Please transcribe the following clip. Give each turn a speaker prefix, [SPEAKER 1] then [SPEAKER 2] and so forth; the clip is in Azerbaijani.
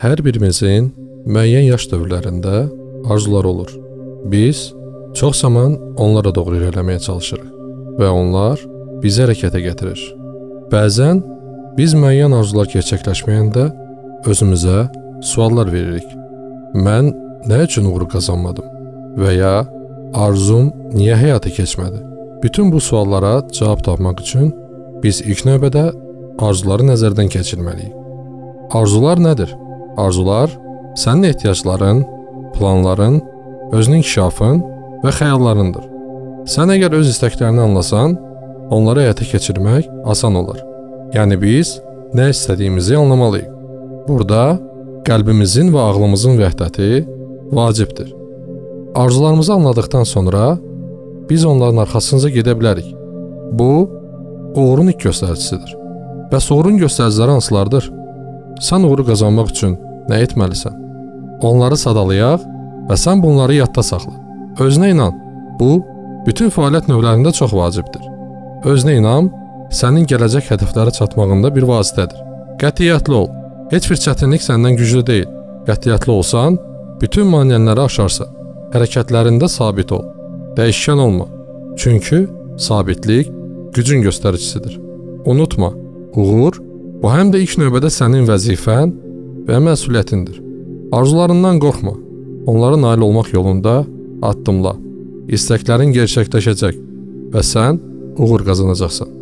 [SPEAKER 1] Hər birimizin müəyyən yaş dövrlərində arzular olur. Biz çox zaman onlara doğru irəliləməyə çalışırıq və onlar bizi hərəkətə gətirir. Bəzən biz müəyyən arzular gerçəkləşməyəndə özümüzə suallar veririk. Mən nə üçün uğur qazanmadım və ya arzum niyə həyata keçmədi? Bütün bu suallara cavab tapmaq üçün biz ilk növbədə arzuları nəzərdən keçirməliyik. Arzular nədir? Arzular sənin ehtiyacların, planların, özünün inkişafın və xəyallarındır. Sən əgər öz istəklərini anlasan, onları həyata keçirmək asan olar. Yəni biz nə istədiyimizi anlamalıyıq. Burada qəlbimizin və ağlımızın vəhdəti vacibdir. Arzularımızı anladıqdan sonra biz onların arxasınca gedə bilərik. Bu uğurun ilk göstəricisidir. Bəs uğurun göstəriciləri hansılardır? Sən uğuru qazanmaq üçün nə etməlisən? Onları sadalayaq və sən bunları yadda saxla. Özünə inan. Bu bütün fəaliyyət növlərində çox vacibdir. Özünə inam sənin gələcək hədəflərə çatmağında bir vasitədir. Qətiyyətli ol. Heç bir çətinlik səndən güclü deyil. Qətiyyətli olsan, bütün maneələri aşarsan. Hərəkətlərində sabit ol. Dəyişkən olma. Çünki sabitlik gücün göstəricisidir. Unutma, uğur bu həm də ilk növbədə sənin vəzifən və məsuliyyətindir. Arzularından qorxma. Onlara nail olmaq yolunda addımla. İstəklərin gerçəkləşəcək və sən uğur qazanacaqsan.